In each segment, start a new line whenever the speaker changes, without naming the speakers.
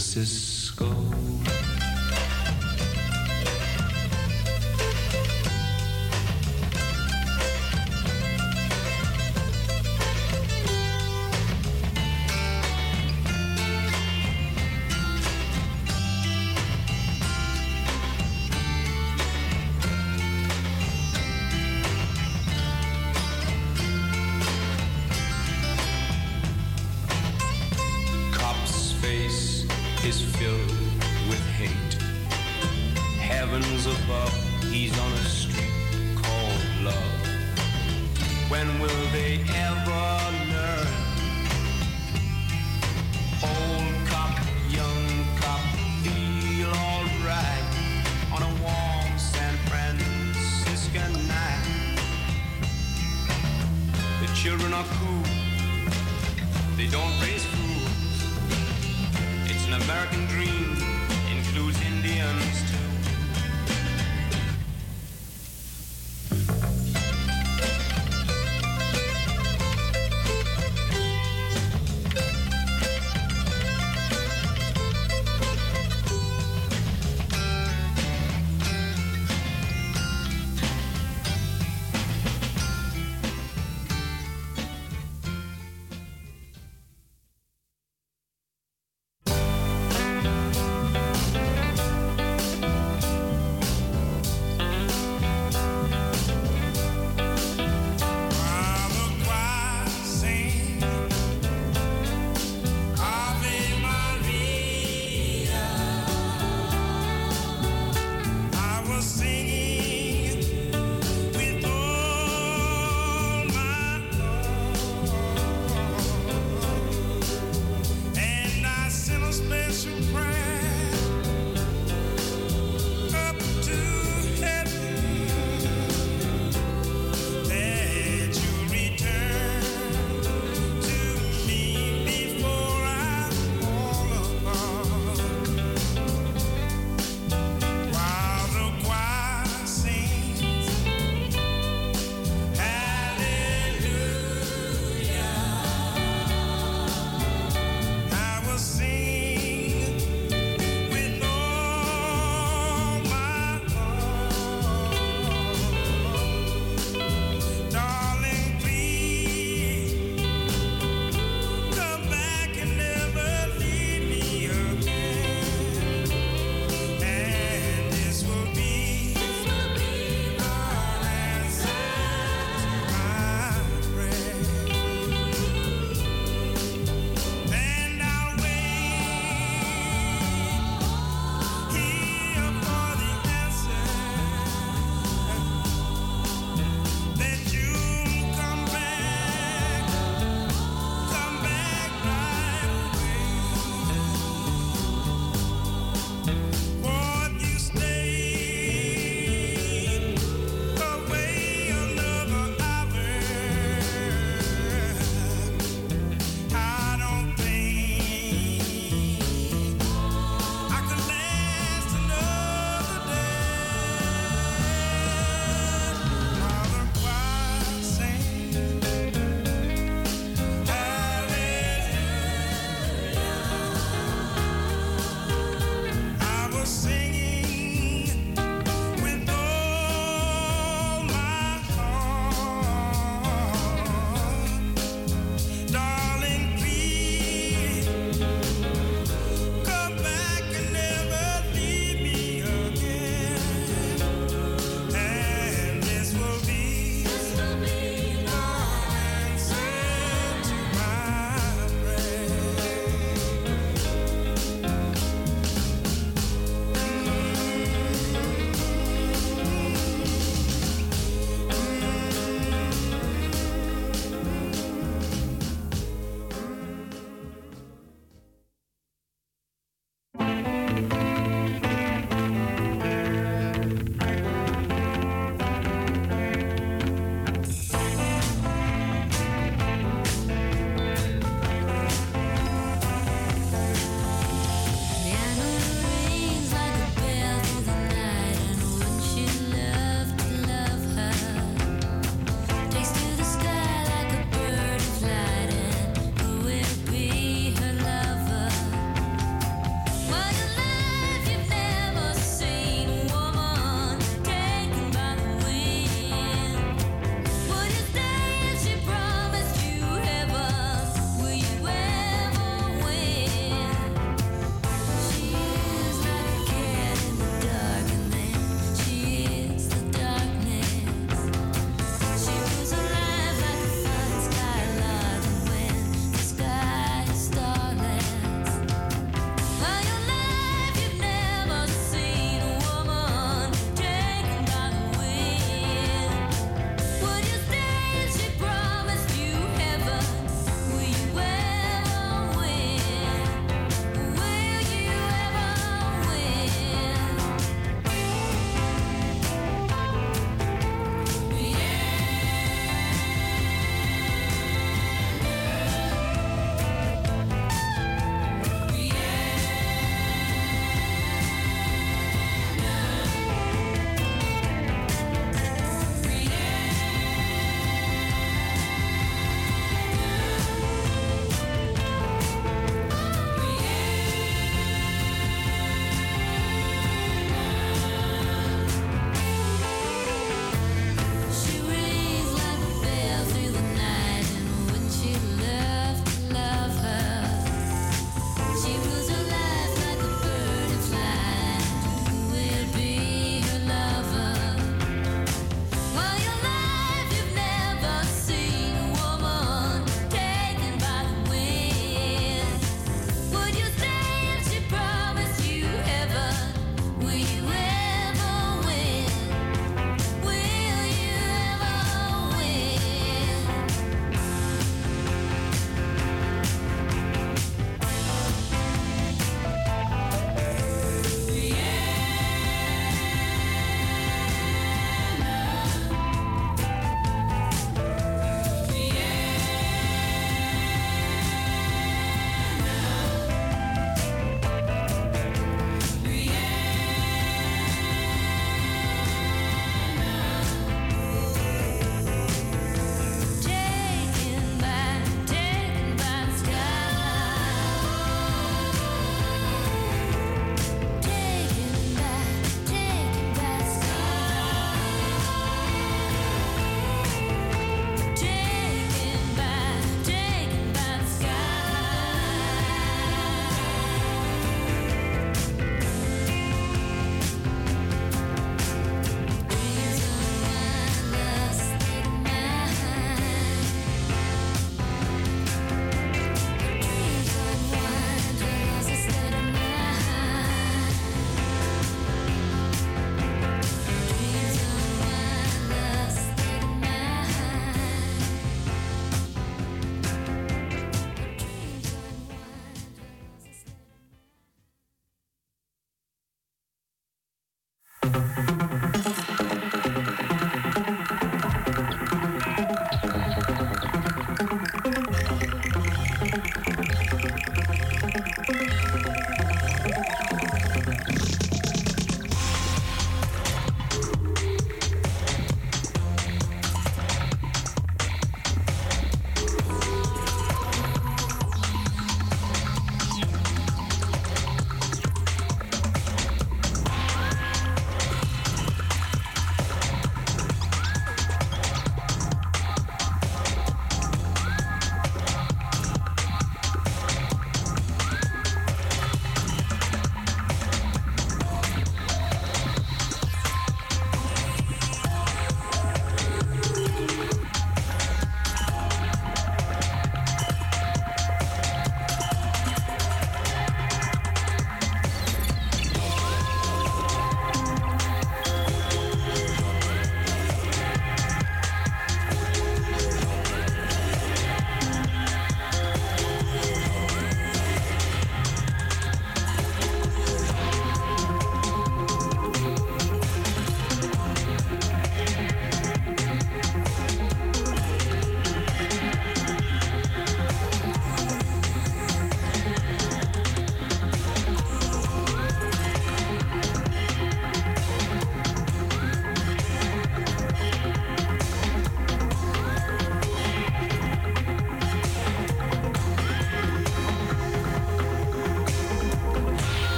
San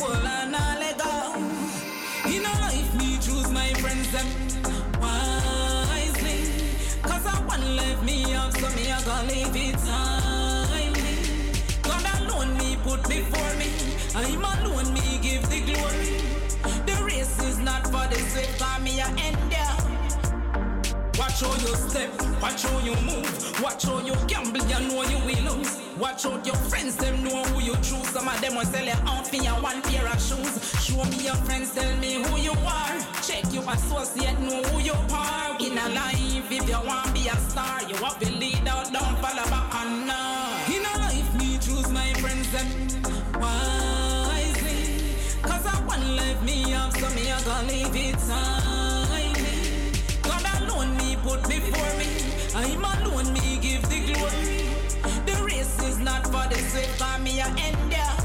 whole and a let go. In a life, me choose my friends them wisely. Cause I one life me have, so me a gonna live it timely. God alone me put before me. I'm alone me give the glory. The race is not for the swift, cause me a end there. Watch how you step, watch how you move, watch how you gamble, you know you will lose. Watch out your friends, them know who you choose. Some of them will sell you out for your one pair of shoes. Show me your friends, tell me who you are. Check your associate, know who you are. In a life, if you want be a star, you have to lead out, don't follow back on now. In a life, me choose my friends, them wisely. Cause I one life me have, so me I gonna live it timely. God alone me put before me. I'm alone me give the glory. Not for me a end there.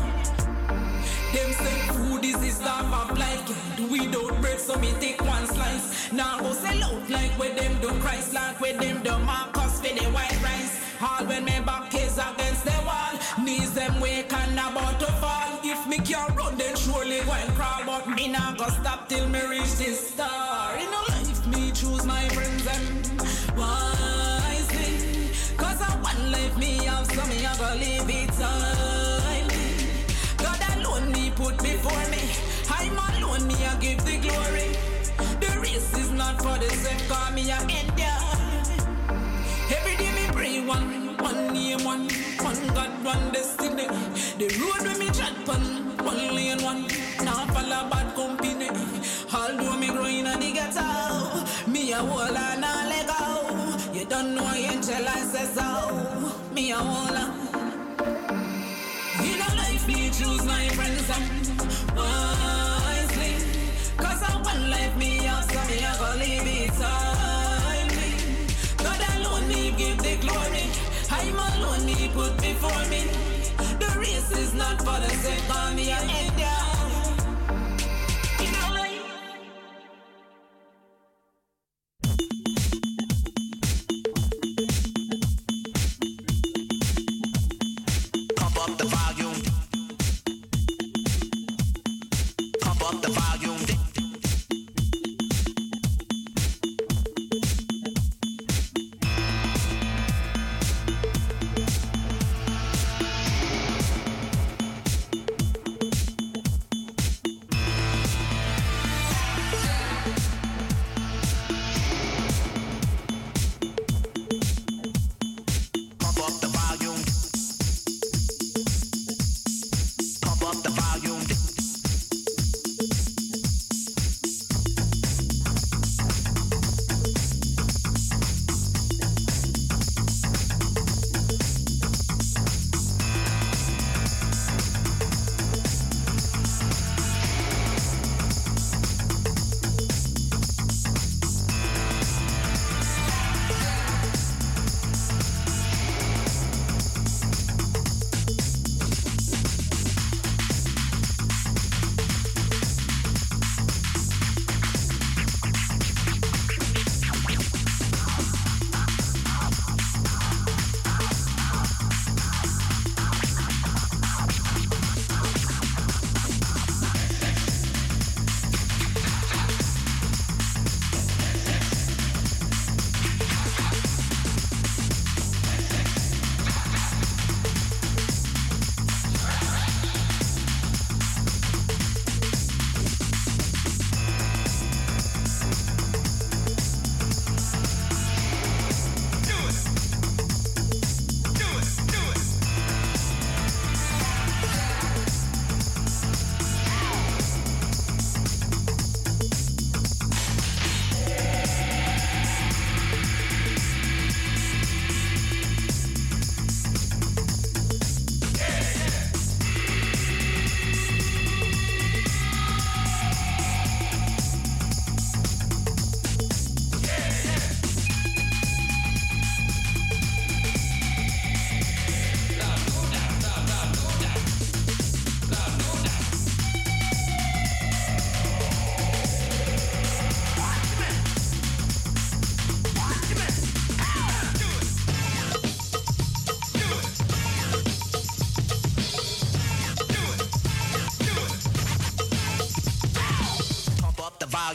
Them say food is the stuff of life. Can't do without bread, so me take one slice. Now go sell out like where them do Christ, like where them do Marcus for the white rice. All when me back is against the wall, knees them weak and about to fall. If me can't run, then surely go and crawl. But me not go stop till me reach this star. In a me I go leave it timely. God alone me put before me. I'm alone me I give the glory. The race is not for the same, call me a end Every day me pray one, one name, one, one God, one destiny. The road where me tread on, one lane, one. Now follow bad company. Although me growing on the ghetto, me a whole and a let go. You don't know angel I say so. Me a whole In a life me choose my friends and wisely. Cause I one life me have, so me a go live it timely. God alone me give the glory. I'm alone me put before me. The race is not for the sake of me a end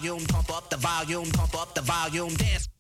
volume, pump up the volume, pump up the volume, dance.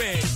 Do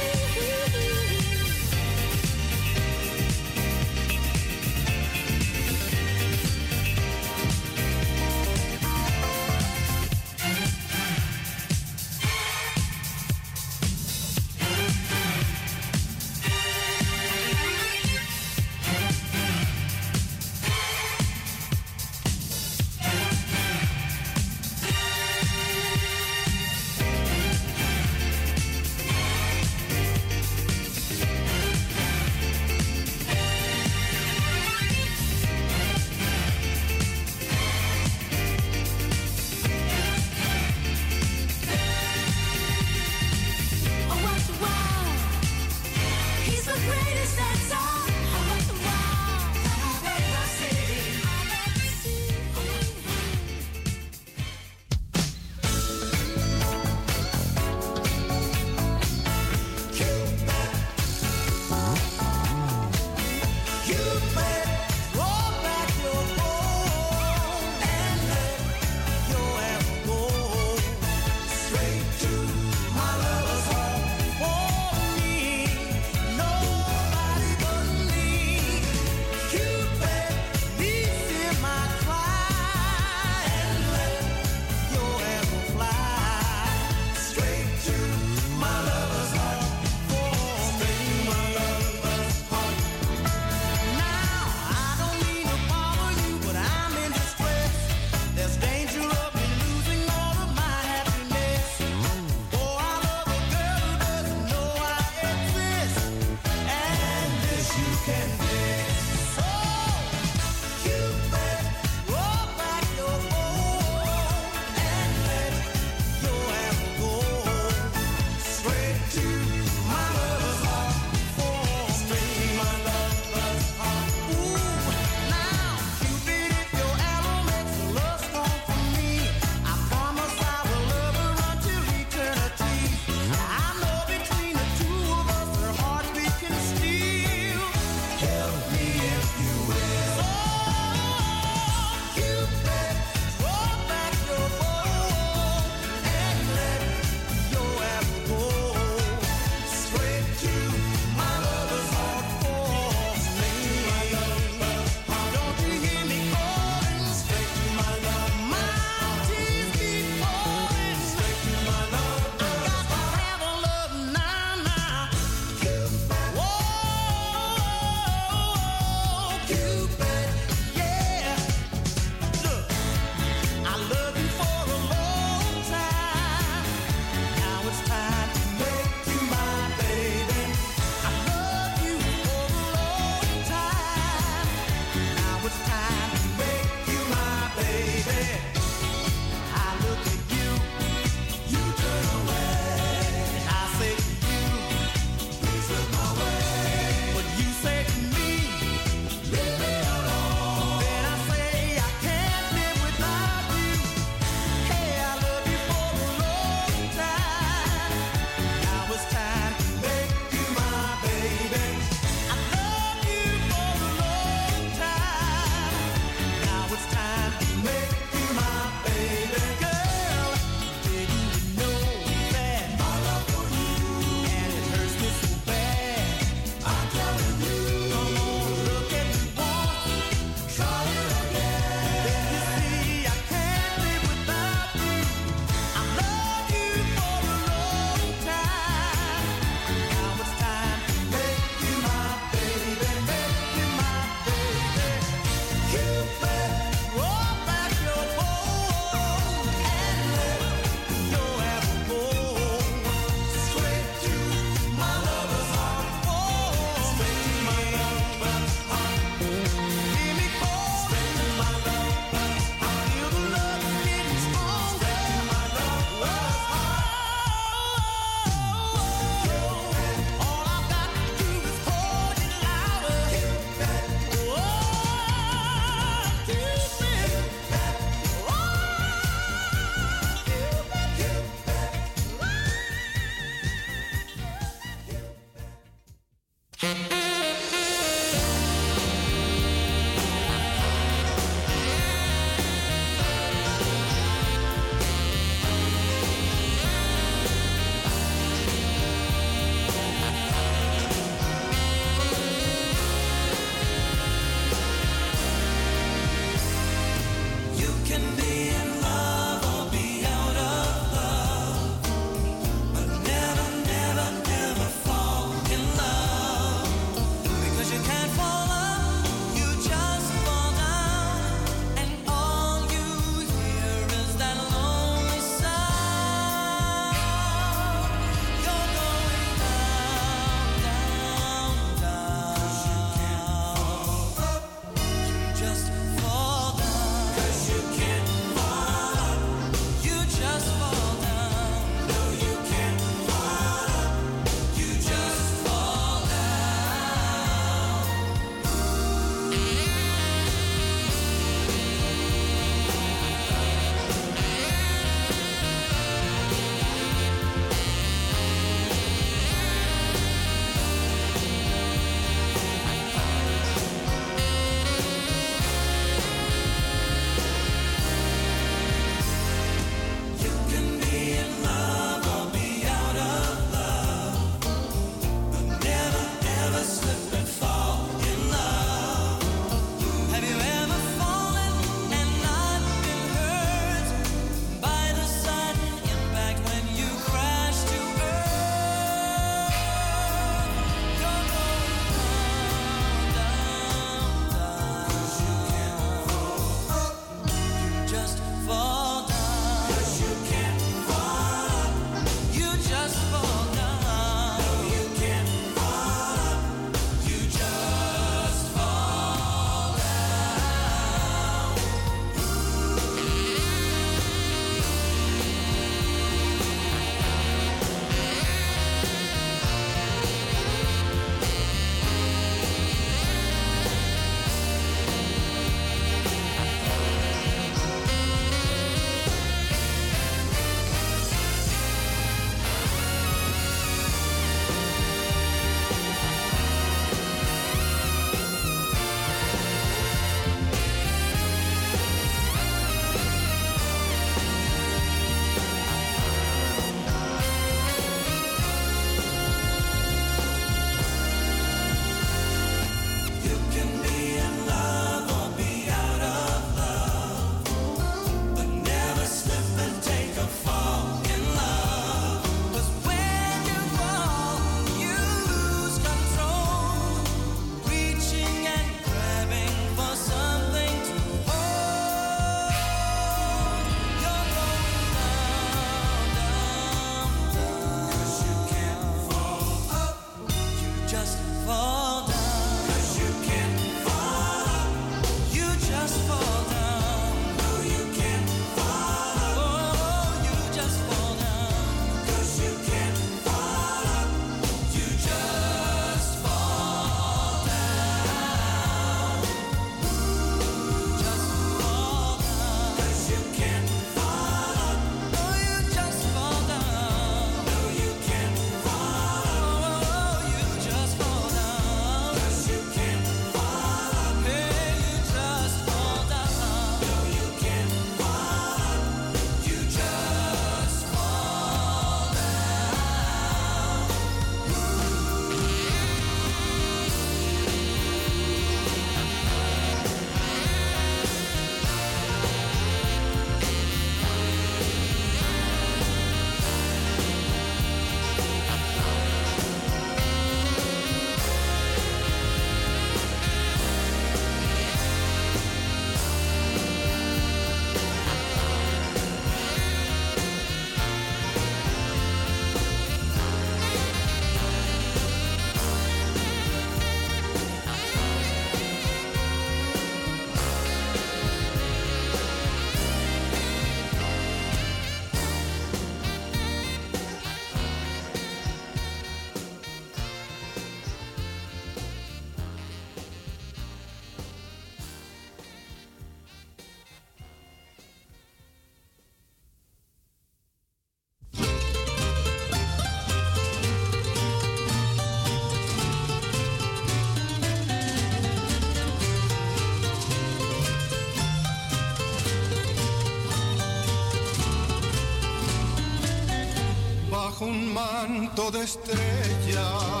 manto de estrellas.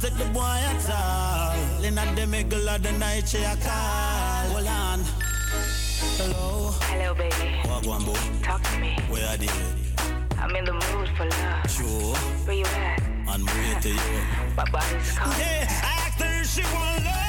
take the boy at all. In the middle of the night, she a call. Hold on. Hello. Hello,
baby.
What?
Talk to me.
Where are you?
I'm in the mood for love.
Sure.
Where you at?
I'm waiting to you.
My body's calling.
Yeah, I think she want love.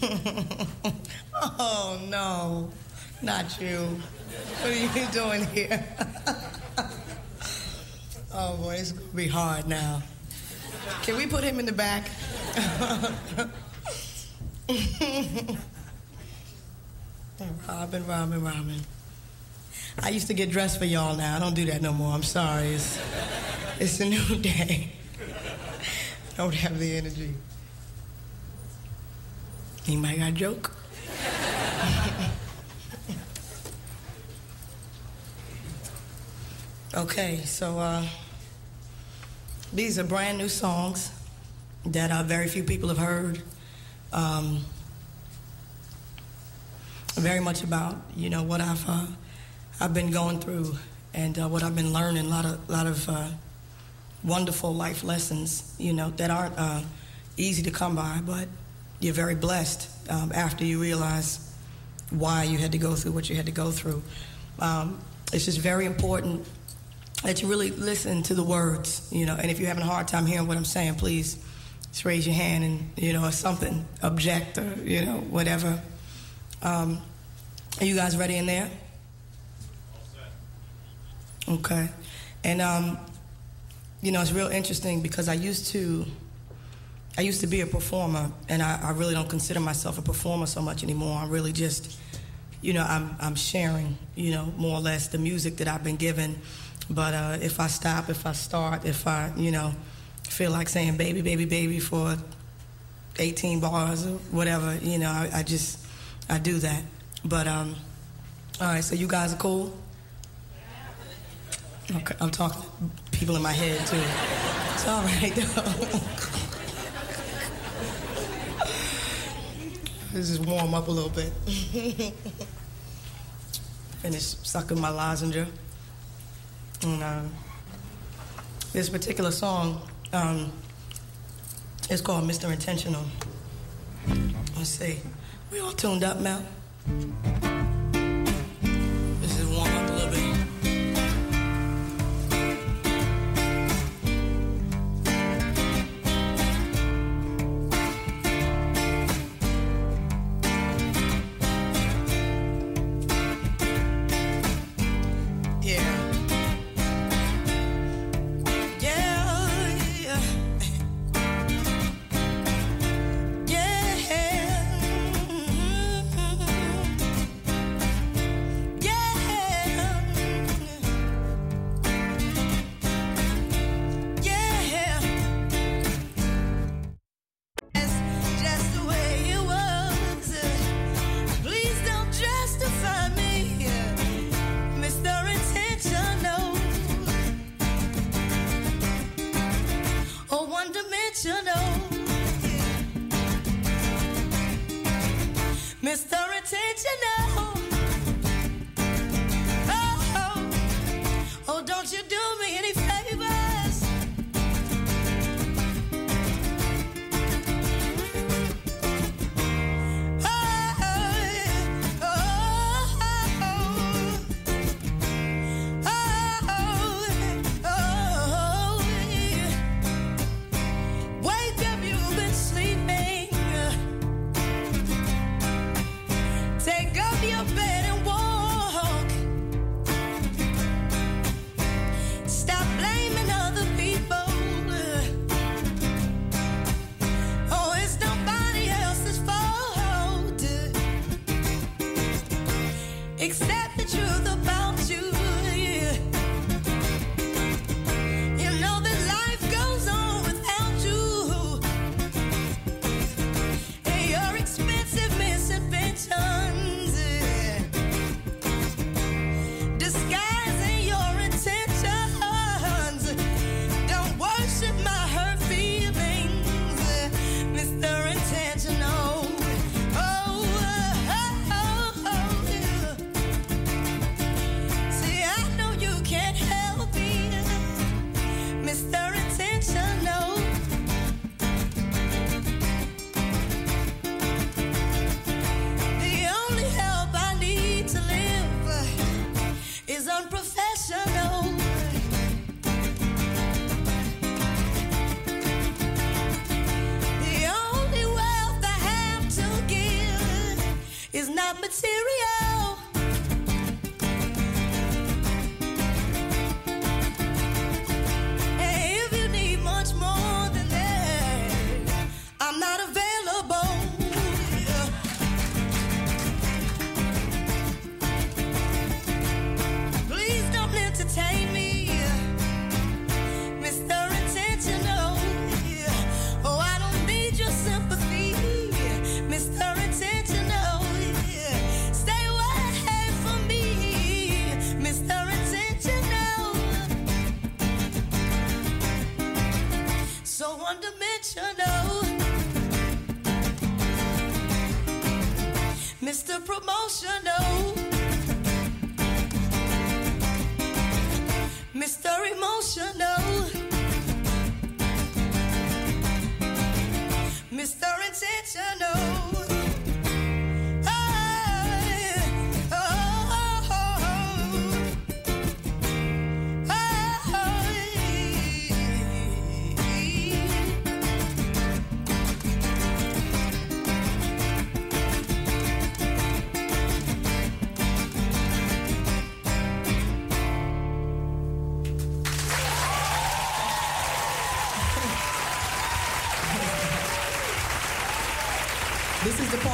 oh
no, not you. What are you doing here? oh boy, it's gonna be hard now. Can we put him in the back? Robin, Robin, Robin. I used to get dressed for y'all now. I don't do that no more. I'm sorry. It's, it's a new day. Don't have the energy. Anybody got a joke? okay, so uh, these are brand new songs that uh, very few people have heard. Um, very much about you know what I've uh, I've been going through and uh, what I've been learning. A lot of lot of uh, wonderful life lessons, you know, that aren't uh, easy to come by, but you're very blessed um, after you realize why you had to go through what you had to go through. Um, it's just very important that you really listen to the words, you know. And if you're having a hard time hearing what I'm saying, please just raise your hand and you know, or something, object or you know, whatever. Um, are you guys ready in there? Okay. And um, you know, it's real interesting because I used to I used to be a performer and I, I really don't consider myself a performer so much anymore. I'm really just you know, I'm I'm sharing, you know, more or less the music that I've been given. But uh, if I stop, if I start, if I, you know, feel like saying baby, baby, baby for 18 bars or whatever, you know, I, I just I do that. But um, all right, so you guys are cool. Okay, I'm talking people in my head too. It's all right though. Let's just warm up a little bit. Finish sucking my lozenge. And uh, this particular song um, is called Mr. Intentional. Let's see. We all tuned up, Mel?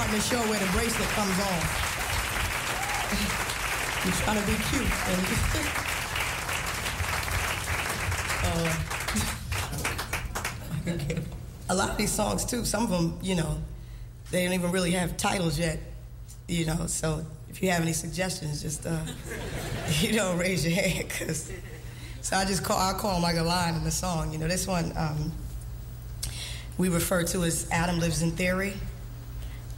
The show where the bracelet comes on. You're trying to be cute. Uh, a lot of these songs, too, some of them, you know, they don't even really have titles yet, you know, so if you have any suggestions, just, uh, you know, raise your hand, because, so I just call, I call them like a line in the song, you know, this one, um, we refer to as Adam Lives in Theory.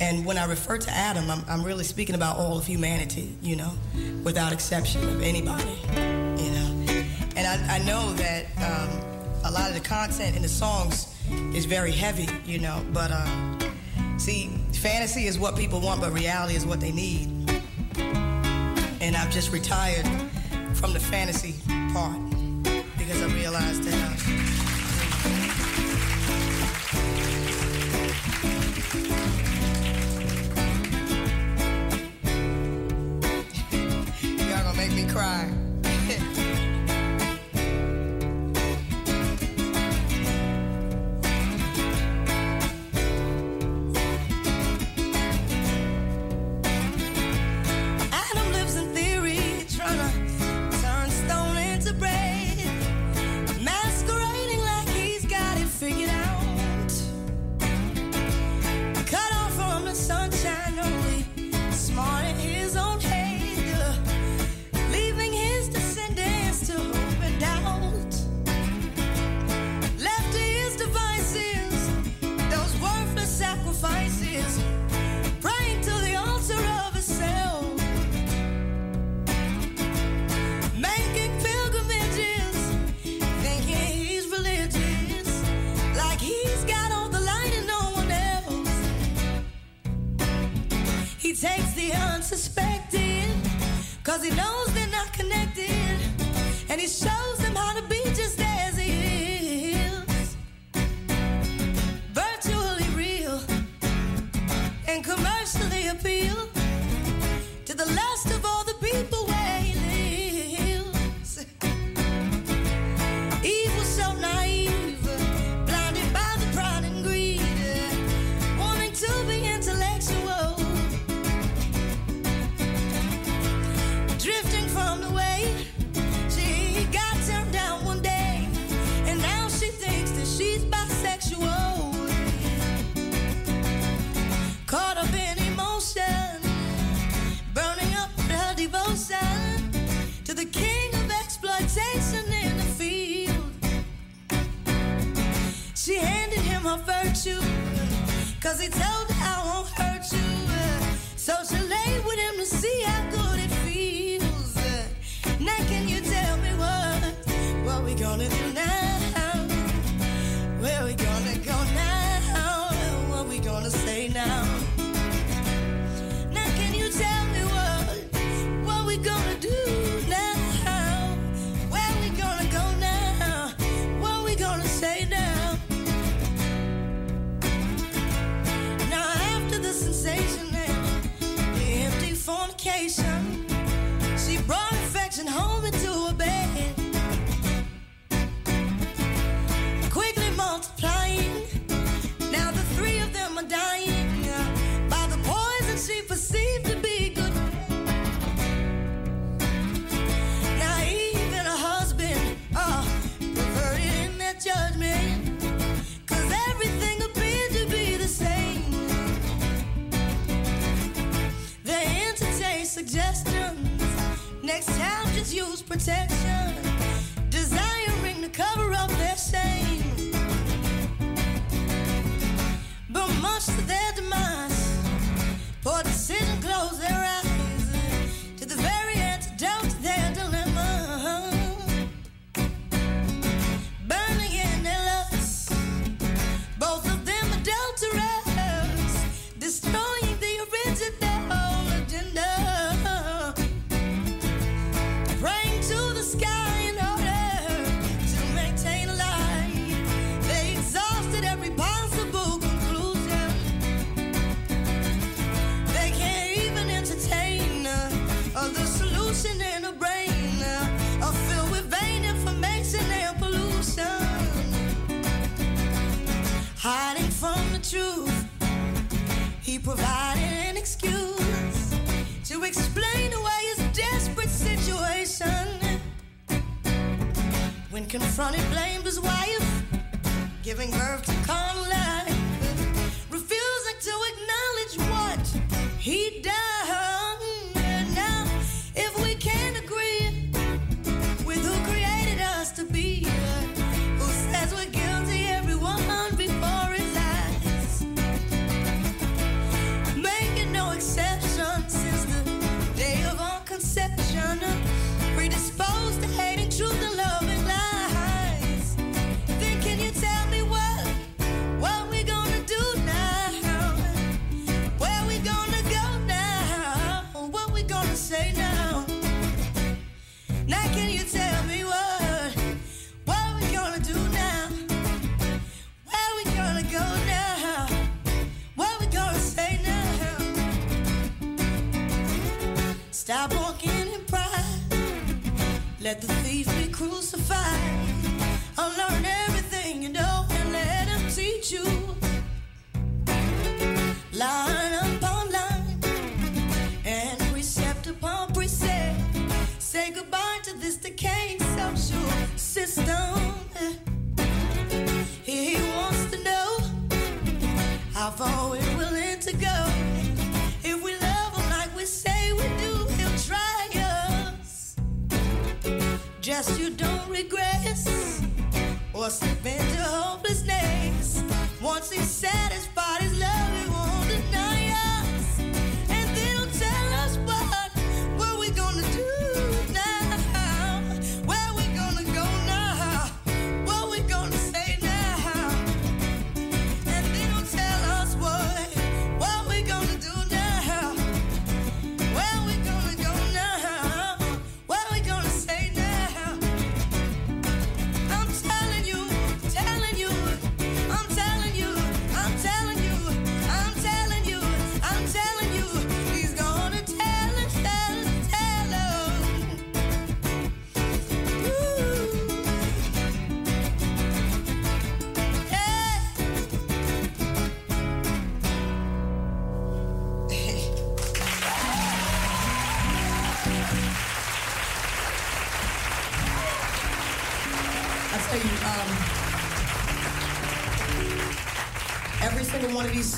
And when I refer to Adam, I'm, I'm really speaking about all of humanity, you know, without exception of anybody, you know. And I, I know that um, a lot of the content in the songs is very heavy, you know, but uh, see, fantasy is what people want, but reality is what they need. And I've just retired from the fantasy part because I realized that. Uh, cry.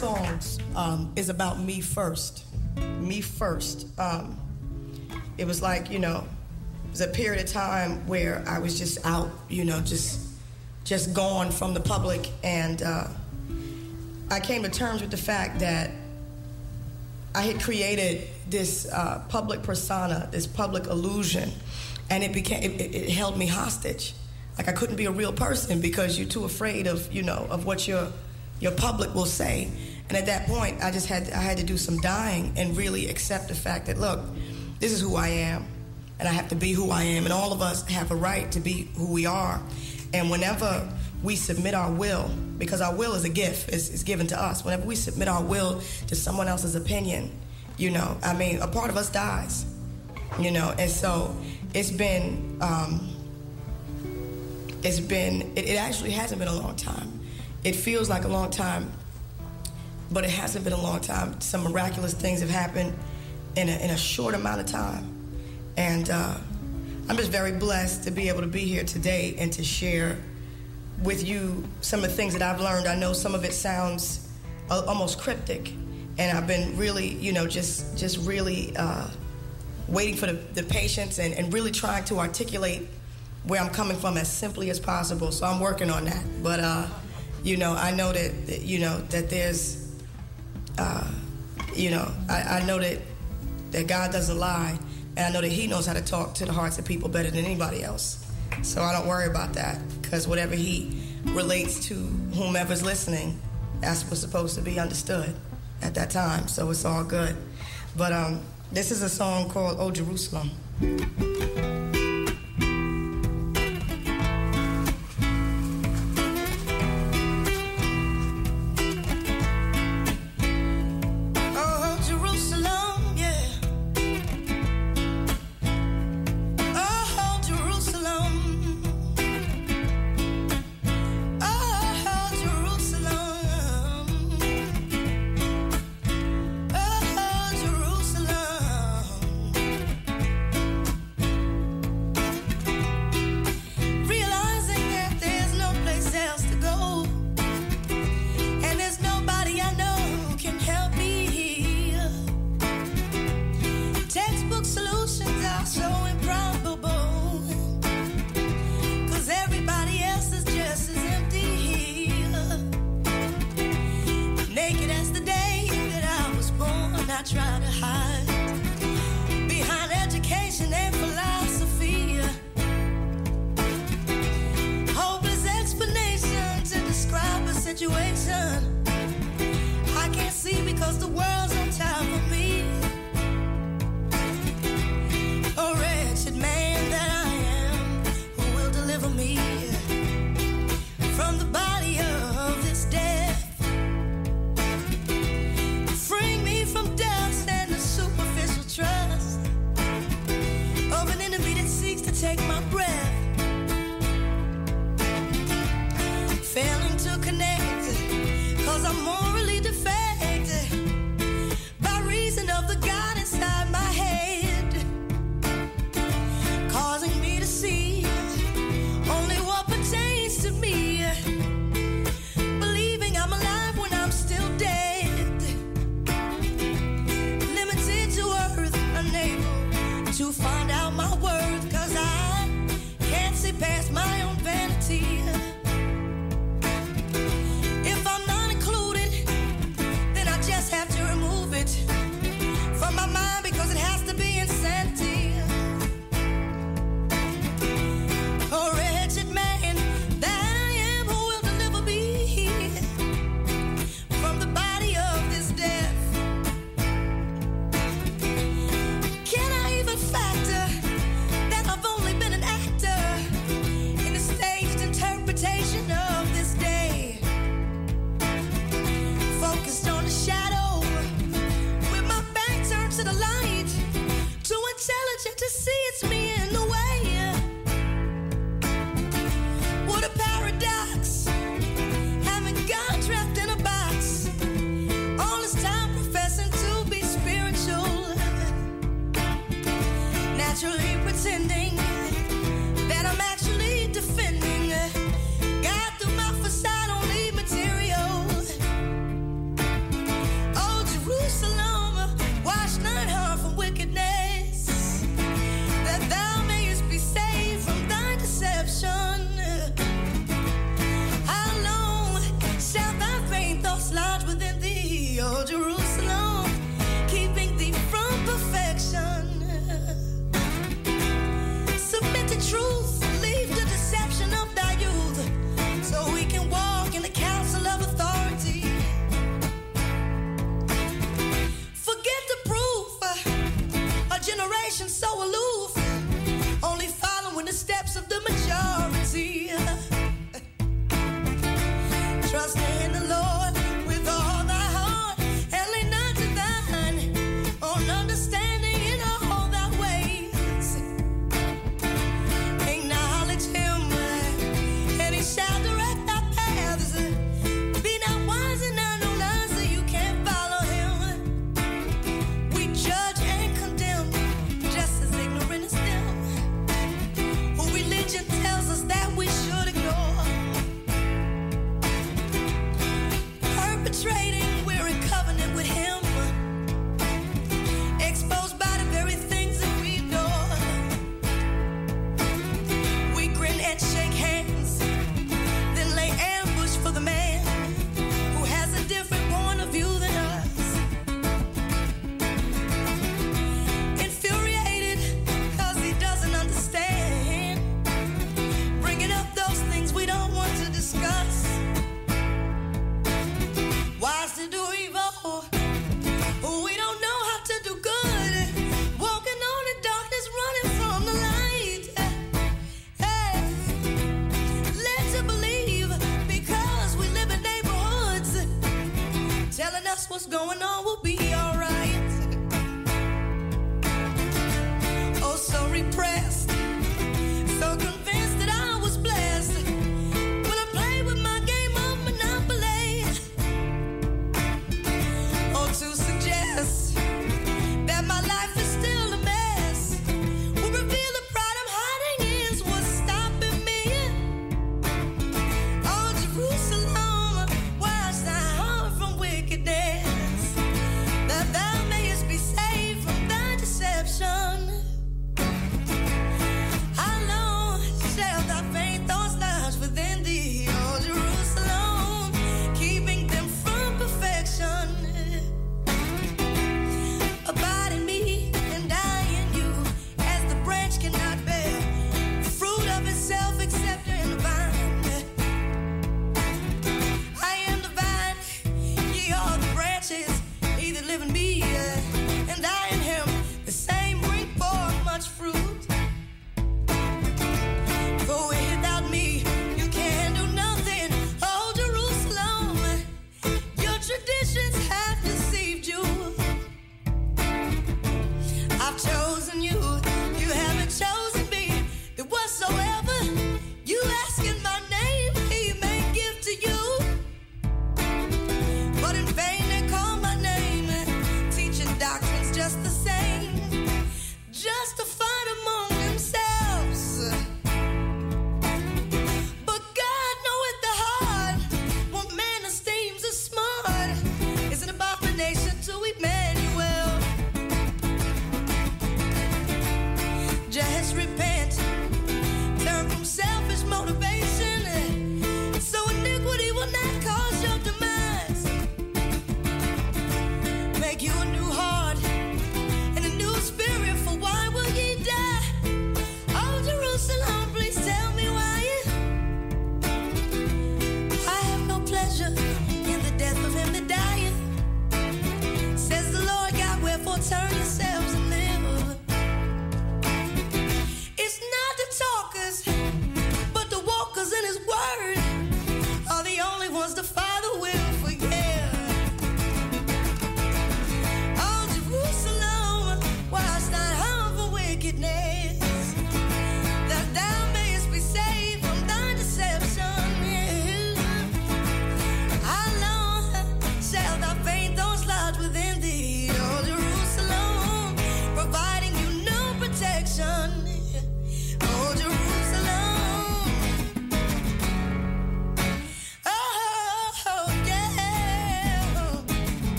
Songs um, is about me first. Me first. Um, it was like, you know, it was a period of time where I was just out, you know, just just gone from the public, and uh, I came to terms with the fact that I had created this uh, public persona, this public illusion, and it became it, it- it held me hostage. Like I couldn't be a real person because you're too afraid of you know of what your your public will say. And at that point, I just had I had to do some dying and really accept the fact that look, this is who I am, and I have to be who I am, and all of us have a right to be who we are. And whenever we submit our will, because our will is a gift, it's, it's given to us. Whenever we submit our will to someone else's opinion, you know, I mean, a part of us dies, you know, and so it's been, um, it's been, it, it actually hasn't been a long time. It feels like a long time, but it hasn't been a long time. Some miraculous things have happened in a, in a short amount of time. And uh, I'm just very blessed to be able to be here today and to share with you some of the things that I've learned. I know some of it sounds uh, almost cryptic, and I've been really, you know, just just really uh, waiting for the, the patience and, and really trying to articulate where I'm coming from as simply as possible. So I'm working on that. But uh, you know, I know that, that you know that there's, uh, you know, I, I know that that God doesn't lie, and I know that He knows how to talk to the hearts of people better than anybody else. So I don't worry about that because whatever He relates to whomever's listening, that's what's supposed to be understood at that time. So it's all good. But um, this is a song called "Oh Jerusalem." Take my breath. Failing to connect, cause I'm morally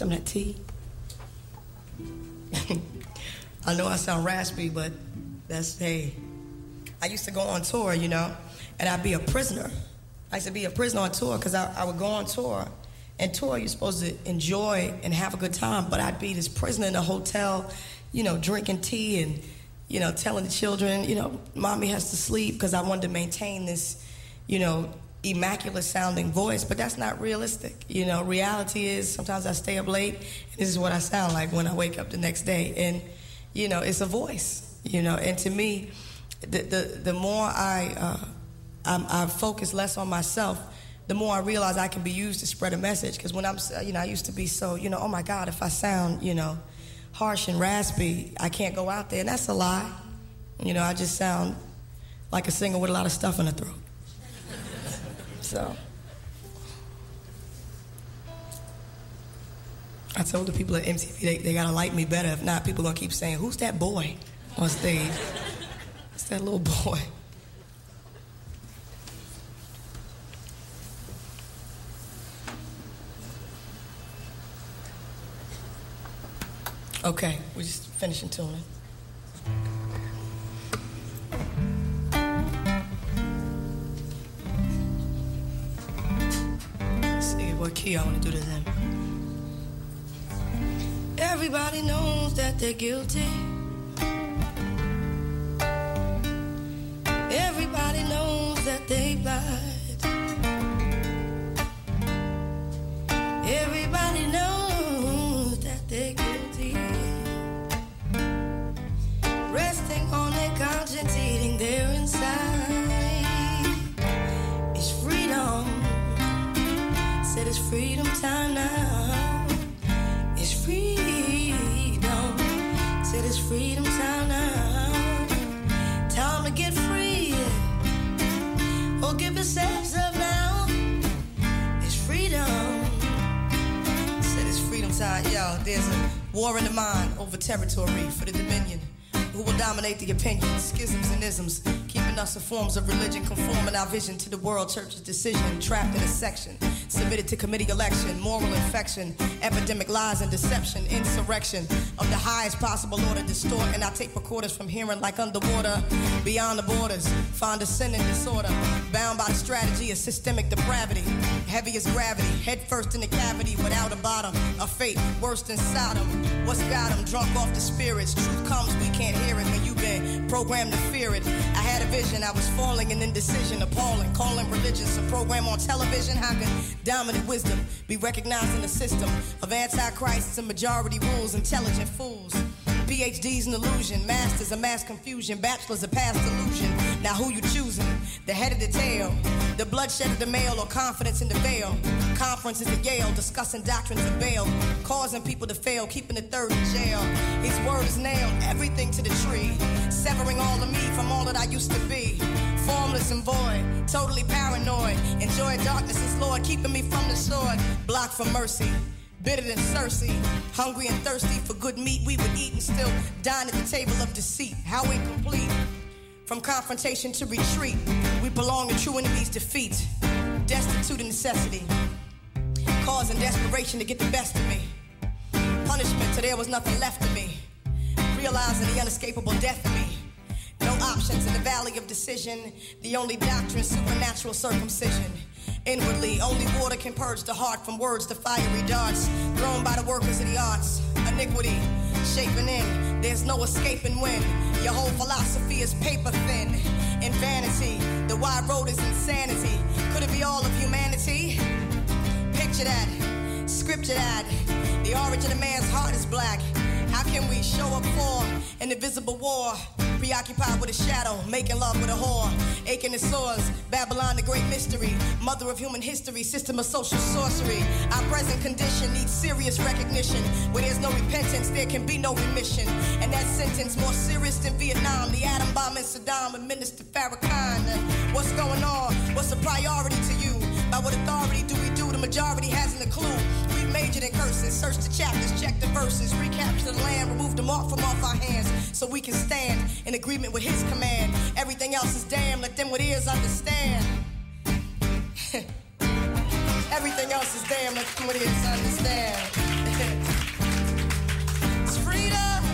Some of that tea? I know I sound raspy, but that's, hey. I used to go on tour, you know, and I'd be a prisoner. I used to be a prisoner on tour because I, I would go on tour. And tour, you're supposed to enjoy and have a good time, but I'd be this prisoner in a hotel, you know, drinking tea and, you know, telling the children, you know, mommy has to sleep because I wanted to maintain this, you know, immaculate sounding voice, but that's not realistic. You know, reality is sometimes I stay up late, and this is what I sound like when I wake up the next day. And, you know, it's a voice, you know, and to me, the, the, the more I, uh, I'm, I focus less on myself, the more I realize I can be used to spread a message. Because when I'm, you know, I used to be so, you know, oh my God, if I sound, you know, harsh and raspy, I can't go out there. And that's a lie. You know, I just sound like a singer with a lot of stuff in the throat. So. I told the people at MTV they, they gotta like me better. If not, people gonna keep saying, "Who's that boy on stage?" it's that little boy. Okay, we're just finishing tuning. What key I want to do to them. Everybody knows that they're guilty. Everybody knows that they lied. Everybody knows that they're guilty. Resting on their conscience, eating their freedom time now. It's freedom. Said it's freedom time now. Time to get free. Oh, give yourselves up now. It's freedom. Said it's freedom time. Yo, there's a war in the mind over territory for the dominion. Who will dominate the opinions, schisms, and isms, keeping us in forms of religion, conforming our vision to the world church's decision, trapped in a section, submitted to committee election, moral infection, epidemic lies and deception, insurrection of the highest possible order, distort, and I take recorders from hearing like underwater, beyond the borders, find a sin and disorder, bound by the strategy of systemic depravity, heavy as gravity, head first in the cavity without a bottom, a fate worse than Sodom. What's got 'em drunk off the spirits? Truth comes, we can't hear it when you've been programmed to fear it. I had a vision, I was falling in indecision, appalling, calling religious a program on television. How can dominant wisdom be recognized in the system of antichrists and majority rules, intelligent fools? PhD's an illusion, masters a mass confusion, bachelors a past illusion. Now who you choosing? The head of the tail, the bloodshed of the male, or confidence in the veil? Conferences at Yale, discussing doctrines of bail, causing people to fail, keeping the third in jail. His word is nailed, everything to the tree, severing all of me from all that I used to be. Formless and void, totally paranoid. Enjoy darkness as Lord, keeping me from the sword. Blocked from mercy. Bitter than Cersei, hungry and thirsty for good meat, we would eat and still dine at the table of deceit. How incomplete. From confrontation to retreat, we belong to true enemies' defeat. Destitute of necessity, causing desperation to get the best of me. Punishment till there was nothing left of me. Realizing the unescapable death of me. No options in the valley of decision. The only doctrine, supernatural circumcision. Inwardly, only water can purge the heart from words to fiery darts thrown by the workers of the arts. Iniquity, shaping in, there's no escaping when your whole philosophy is paper thin. In vanity, the wide road is insanity. Could it be all of humanity? Picture that, scripture that. The origin of man's heart is black. How can we show up for an invisible war? Preoccupied with a shadow, making love with a whore. Aching the sores, Babylon the great mystery. Mother of human history, system of social sorcery. Our present condition needs serious recognition. Where there's no repentance, there can be no remission. And that sentence more serious than Vietnam. The atom bomb in Saddam and Minister Farrakhan. What's going on? What's a priority to you? By what authority do we do? The majority hasn't a clue. We majored in curses, search the chapters, check the verses, recapture the land, remove them all from off our hands, so we can stand in agreement with His command. Everything else is damn. Let them with ears understand. Everything else is damn. Let them with ears understand. it's freedom.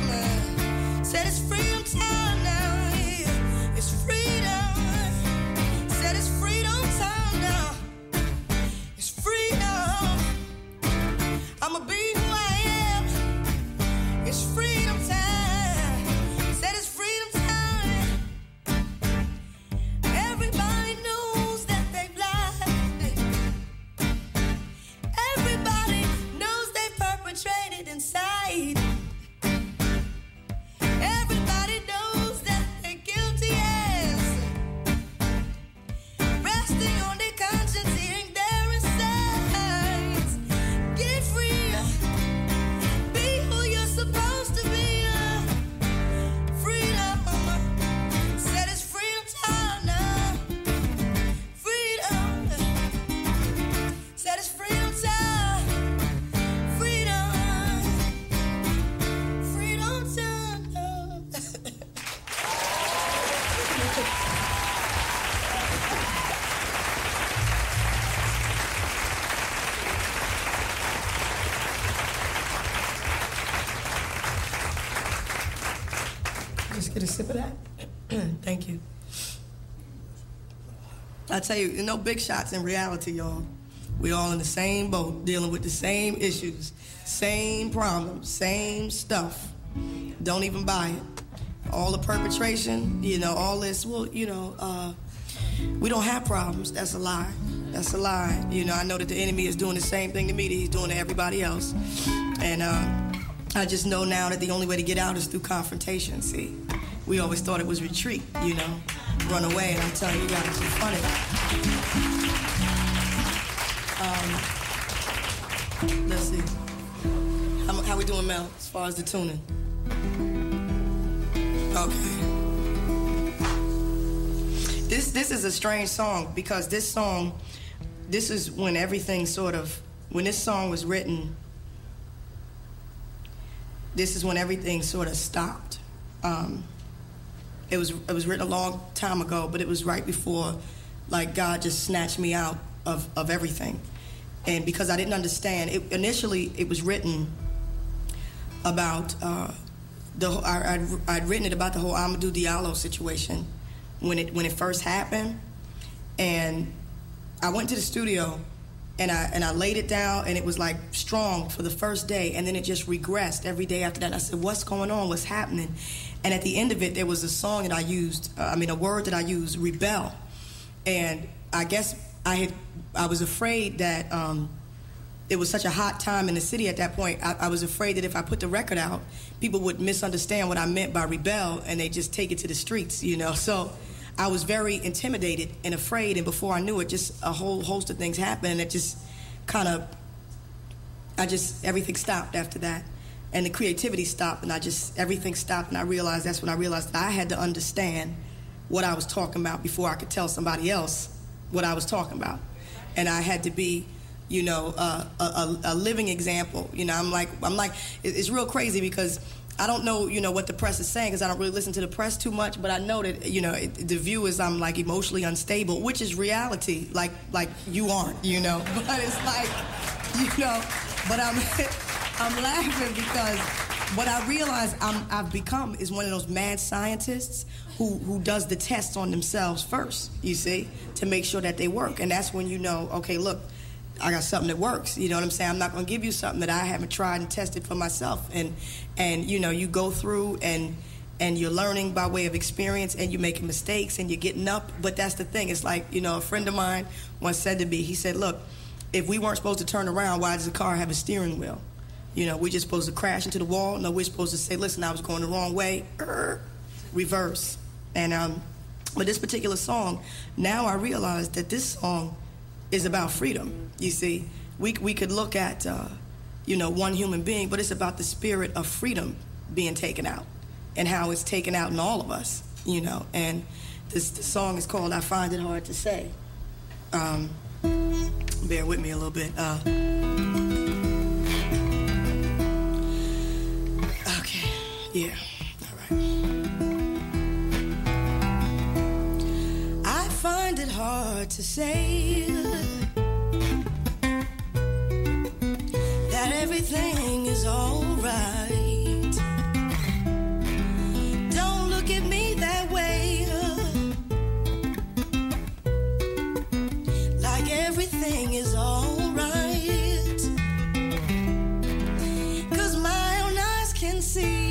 Said it's freedom time now. I'ma be tell you, no big shots in reality, y'all. We all in the same boat, dealing with the same issues, same problems, same stuff. Don't even buy it. All the perpetration, you know, all this. Well, you know, uh, we don't have problems. That's a lie. That's a lie. You know, I know that the enemy is doing the same thing to me that he's doing to everybody else, and uh, I just know now that the only way to get out is through confrontation. See, we always thought it was retreat. You know, run away, and I'm telling you guys, it's funny. Um, let's see. How, how we doing, Mel, as far as the tuning? Okay. This this is a strange song because this song, this is when everything sort of when this song was written. This is when everything sort of stopped. Um, it was it was written a long time ago, but it was right before, like God just snatched me out of of everything, and because I didn't understand, it, initially it was written about uh, the I, I'd, I'd written it about the whole Amadou Diallo situation when it when it first happened, and I went to the studio and I and I laid it down and it was like strong for the first day and then it just regressed every day after that. I said, "What's going on? What's happening?" And at the end of it, there was a song that I used. Uh, I mean, a word that I used, "rebel," and I guess I had I was afraid that um, it was such a hot time in the city at that point. I, I was afraid that if I put the record out, people would misunderstand what I meant by rebel and they just take it to the streets, you know. So I was very intimidated and afraid, and before I knew it, just a whole host of things happened, and it just kind of, I just everything stopped after that, and the creativity stopped, and I just everything stopped, and I realized that's when I realized that I had to understand what I was talking about before I could tell somebody else what I was talking about, and I had to be you know, uh, a, a, a living example. You know, I'm like, I'm like, it's real crazy because I don't know, you know, what the press is saying because I don't really listen to the press too much. But I know that, you know, it, the view is I'm like emotionally unstable, which is reality. Like, like you aren't, you know. But it's like, you know, but I'm, I'm laughing because what I realize I'm, I've become is one of those mad scientists who, who does the tests on themselves first, you see, to make sure that they work. And that's when you know, okay, look, I got something that works. You know what I'm saying? I'm not going to give you something that I haven't tried and tested for myself. And and you know, you go through and and you're learning by way of experience and you're making mistakes and you're getting up. But that's the thing. It's like, you know, a friend of mine once said to me, he said, "Look, if we weren't supposed to turn around, why does the car have a steering wheel? You know, we're just supposed to crash into the wall. No, we're supposed to say, listen, I was going the wrong way. Er, reverse. And um, but this particular song, now I realize that this song is about freedom. You see, we we could look at uh, you know one human being, but it's about the spirit of freedom being taken out, and how it's taken out in all of us. You know, and this the song is called "I Find It Hard to Say." Um, bear with me a little bit. Uh, yeah, all right. I find it hard to say that everything is alright. Don't look at me that way. Like everything is alright. Cause my own eyes can see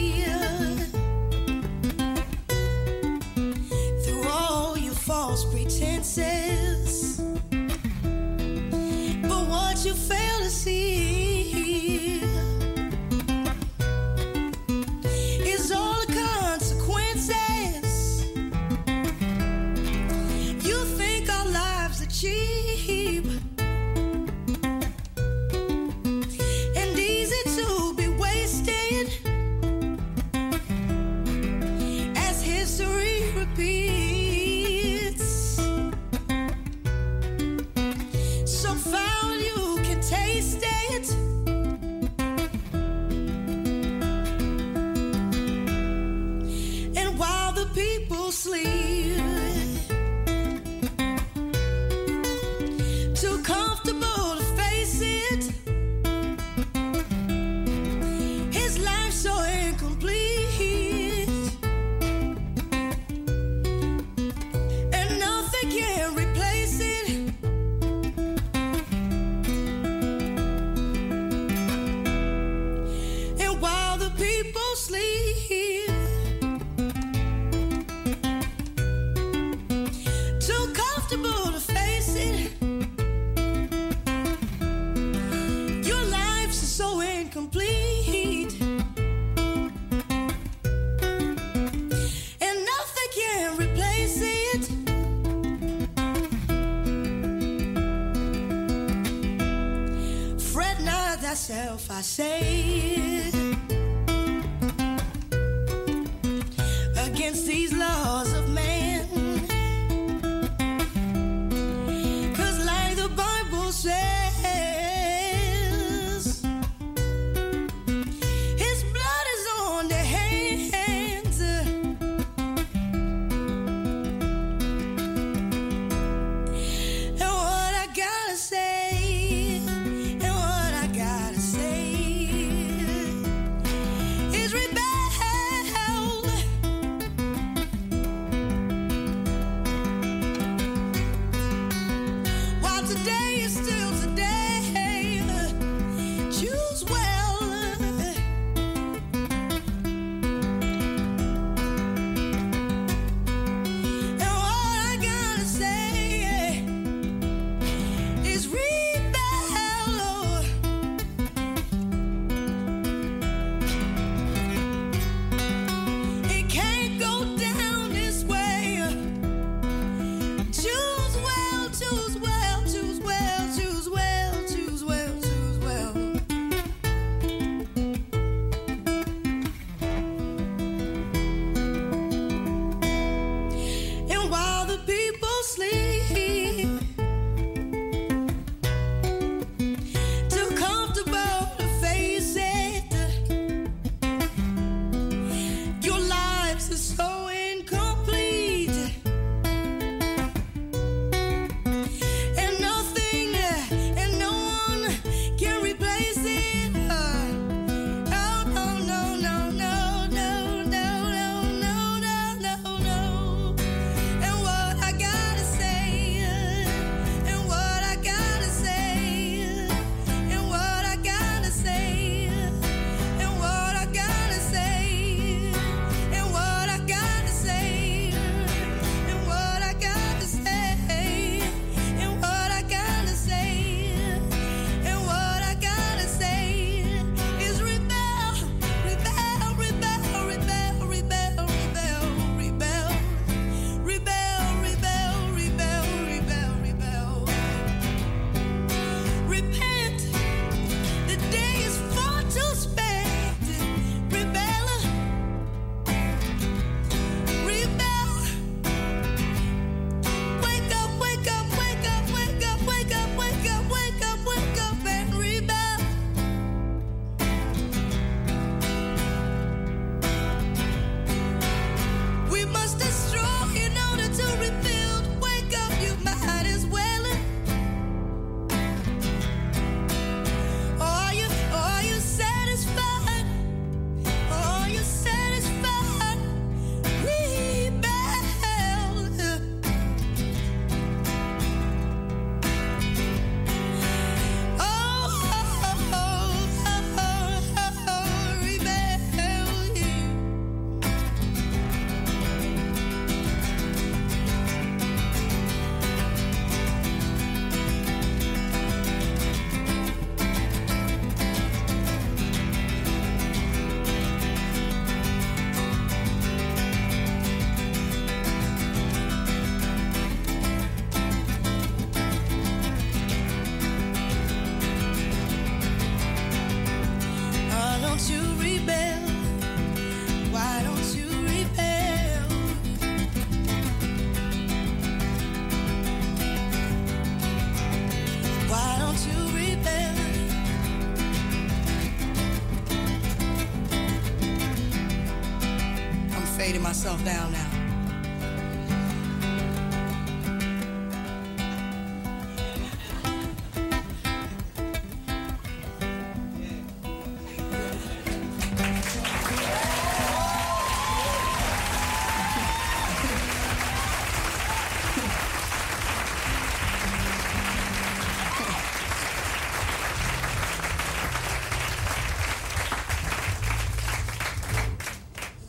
yourself down now.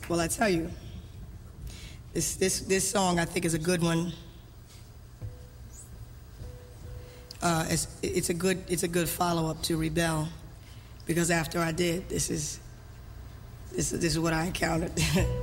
Well, I tell you, this, this, this song, I think, is a good one. Uh, it's, it's, a good, it's a good follow-up to Rebel, because after I did, this is, this, this is what I encountered.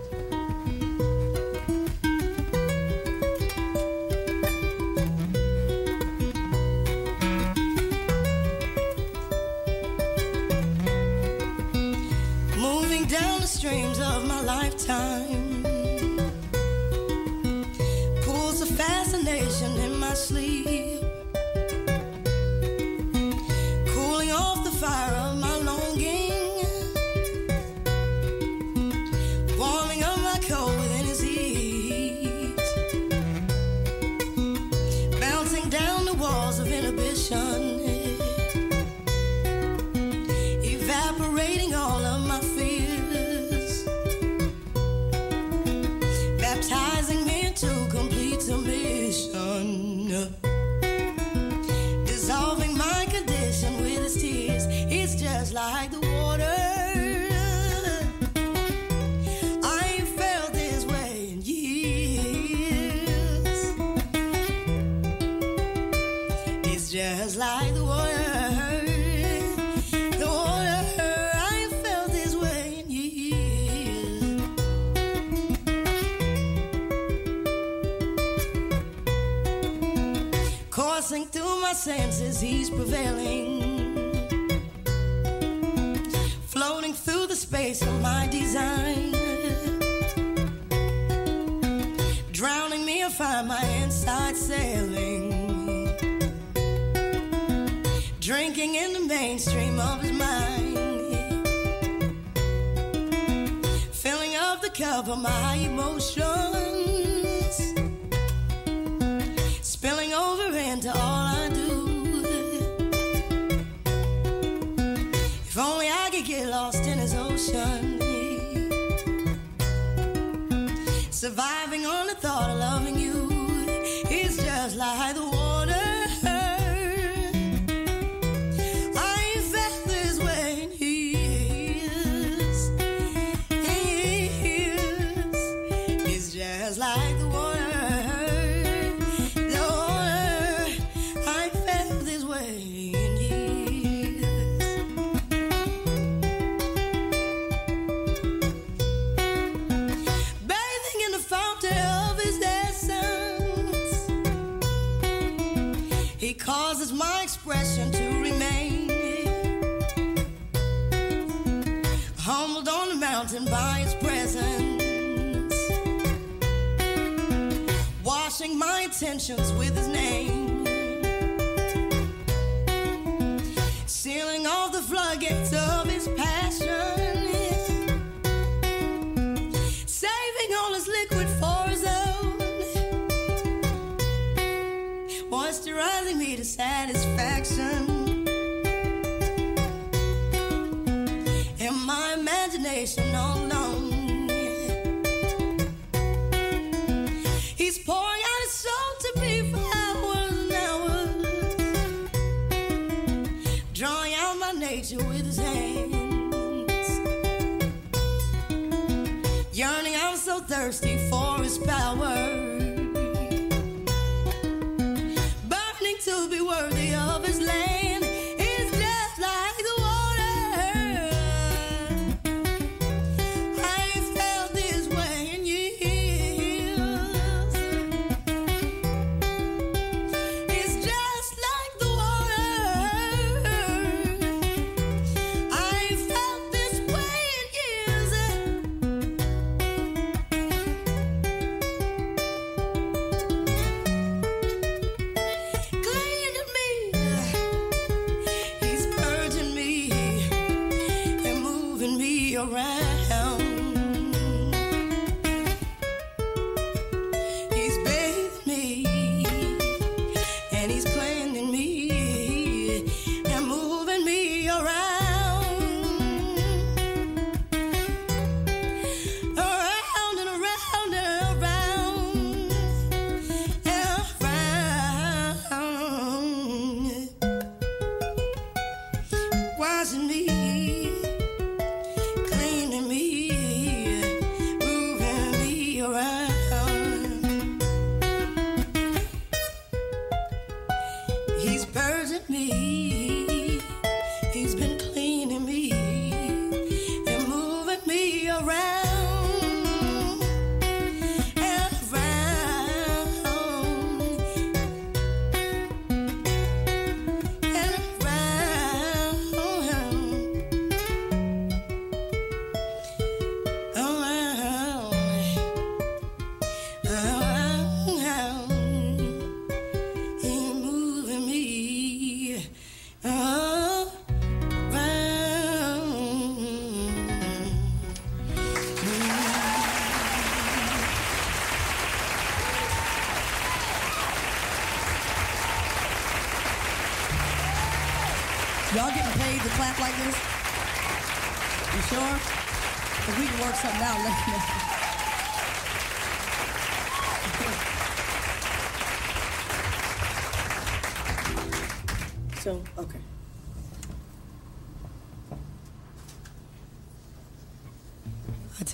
because it's my expression to remain humbled on the mountain by His presence, washing my intentions with his name.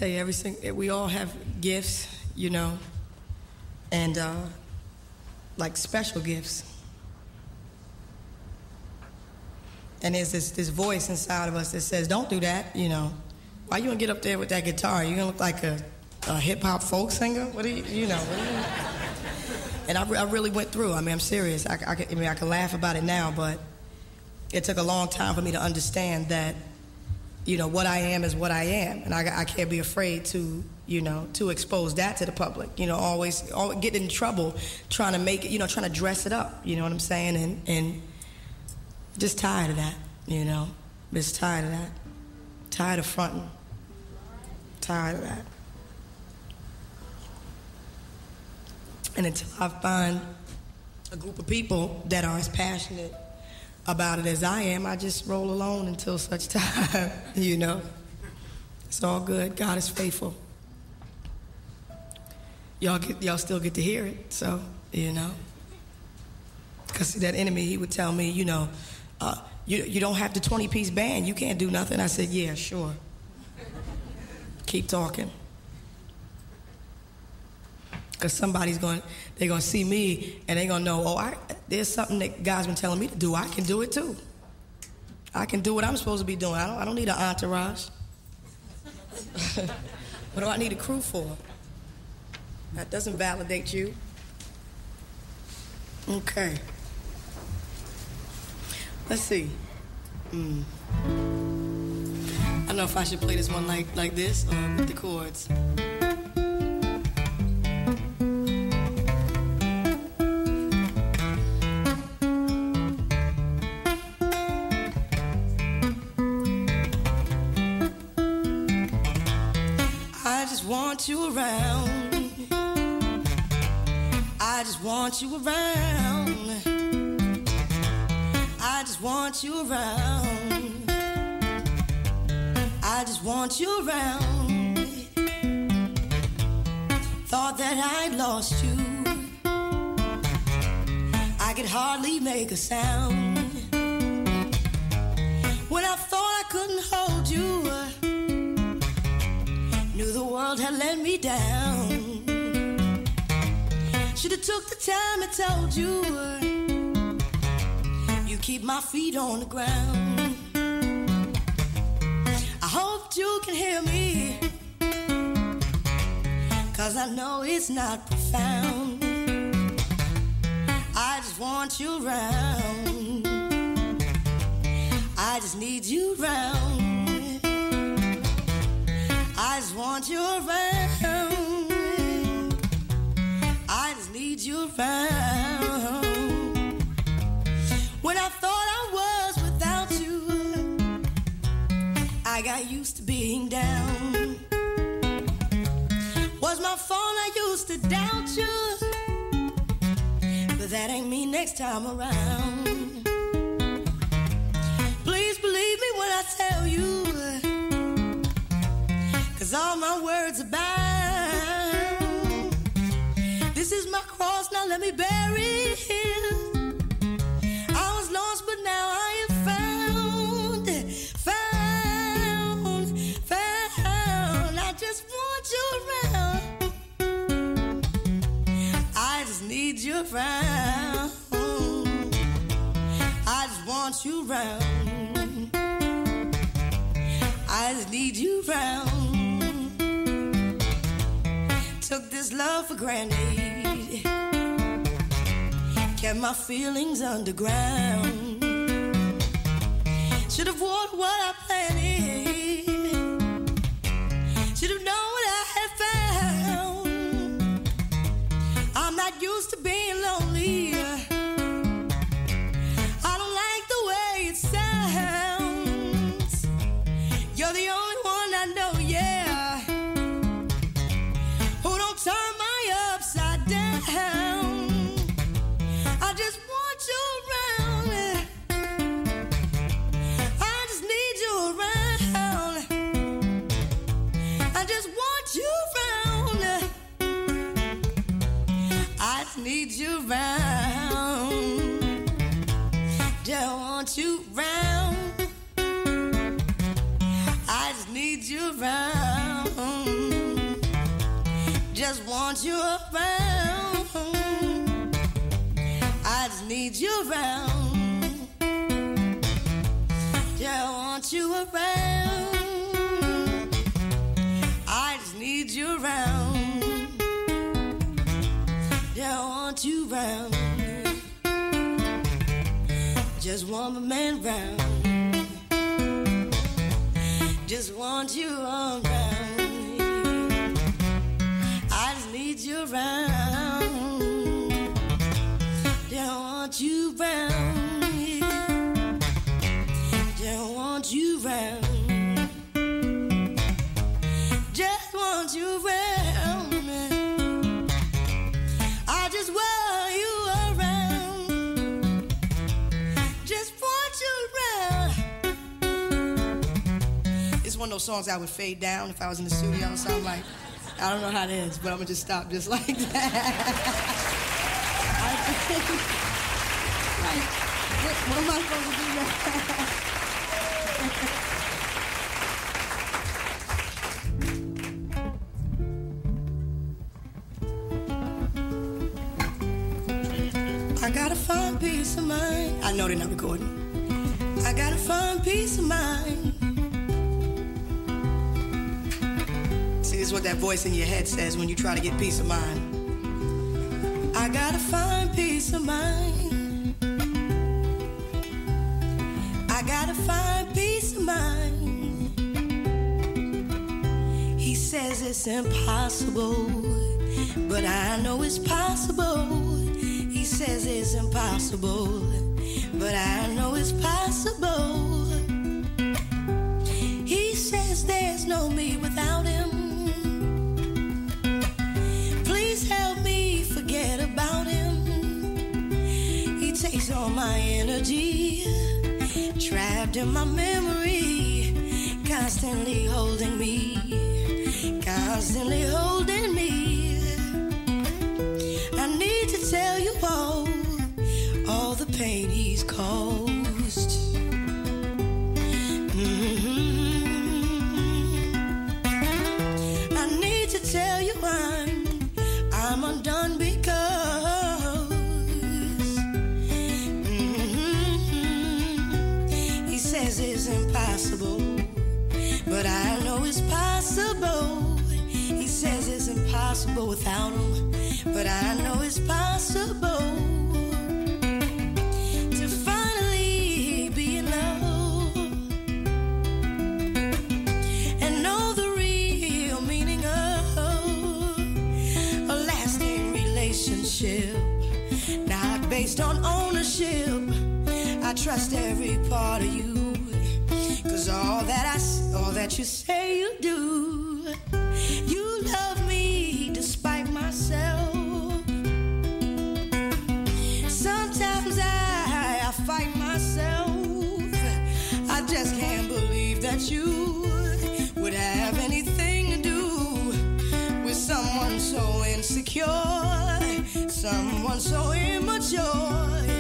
Tell you, every single, we all have gifts, you know, and uh, like special gifts. And there's this, this voice inside of us that says, don't do that, you know. Why you gonna get up there with that guitar? You gonna look like a, a hip hop folk singer? What do you, you know? You, and I, re- I really went through. I mean, I'm serious. I, I, I mean, I can laugh about it now, but it took a long time for me to understand that, you know, what I am is what I am, and I, I can't be afraid to, you know, to expose that to the public. You know, always, always get in trouble trying to make it, you know, trying to dress it up. You know what I'm saying? And and just tired of that. You know, just tired of that. Tired of fronting. Tired of that. And until I find a group of people that are as passionate about it as I am, I just roll alone until such time, you know. It's all good. God is faithful. Y'all get y'all still get to hear it, so you know. Cause that enemy, he would tell me, you know, uh, you you don't have the 20 piece band, you can't do nothing. I said, yeah, sure. Keep talking. Because somebody's going, they're going to see me and they're going to know, oh, I, there's something that God's been telling me to do. I can do it too. I can do what I'm supposed to be doing. I don't, I don't need an entourage. what do I need a crew for? That doesn't validate you. Okay. Let's see. Hmm. I don't know if I should play this one like, like this or with the chords. Want you around. I just want you around. I just want you around. I just want you around. Thought that I'd lost you. I could hardly make a sound. World had let me down. Should have took the time and told you. You keep my feet on the ground. I hope you can hear me. Cause I know it's not profound. I just want you around. I just need you around. I just want you around. I just need you around. When I thought I was without you, I got used to being down. Was my fault I used to doubt you, but that ain't me next time around. Please believe me when I tell you, cause all my words are bound. This is my cross, now let me bury it. I was lost, but now I am found. Found, found. I just want you around. I just need you around. I just want you around. I just need you around. Took this love for granted. Kept my feelings underground. Should have worn what I planted. Should have known what I had found. I'm not used to being lonely. Need you round. Just want you around. I just need you around. Just want you around. I just need you around. Just want you around. Just want my man round. Just want you around. Me. I just need you around. Just want you around. Me. Just want you around. One of those songs I would fade down if I was in the studio. So I'm like, I don't know how it is, but I'm gonna just stop just like that. like, what, what am I supposed to do? I gotta find peace of mind. I know they're not recording. I gotta find peace of mind. This is what that voice in your head says when you try to get peace of mind. I gotta find peace of mind. I gotta find peace of mind. He says it's impossible, but I know it's possible. He says it's impossible, but I know it's possible. My energy, trapped in my memory, constantly holding me, constantly holding impossible without him, but I know it's possible to finally be in love and know the real meaning of a lasting relationship, not based on ownership. I trust every part of you, cause all that I, all that you say you someone so immature.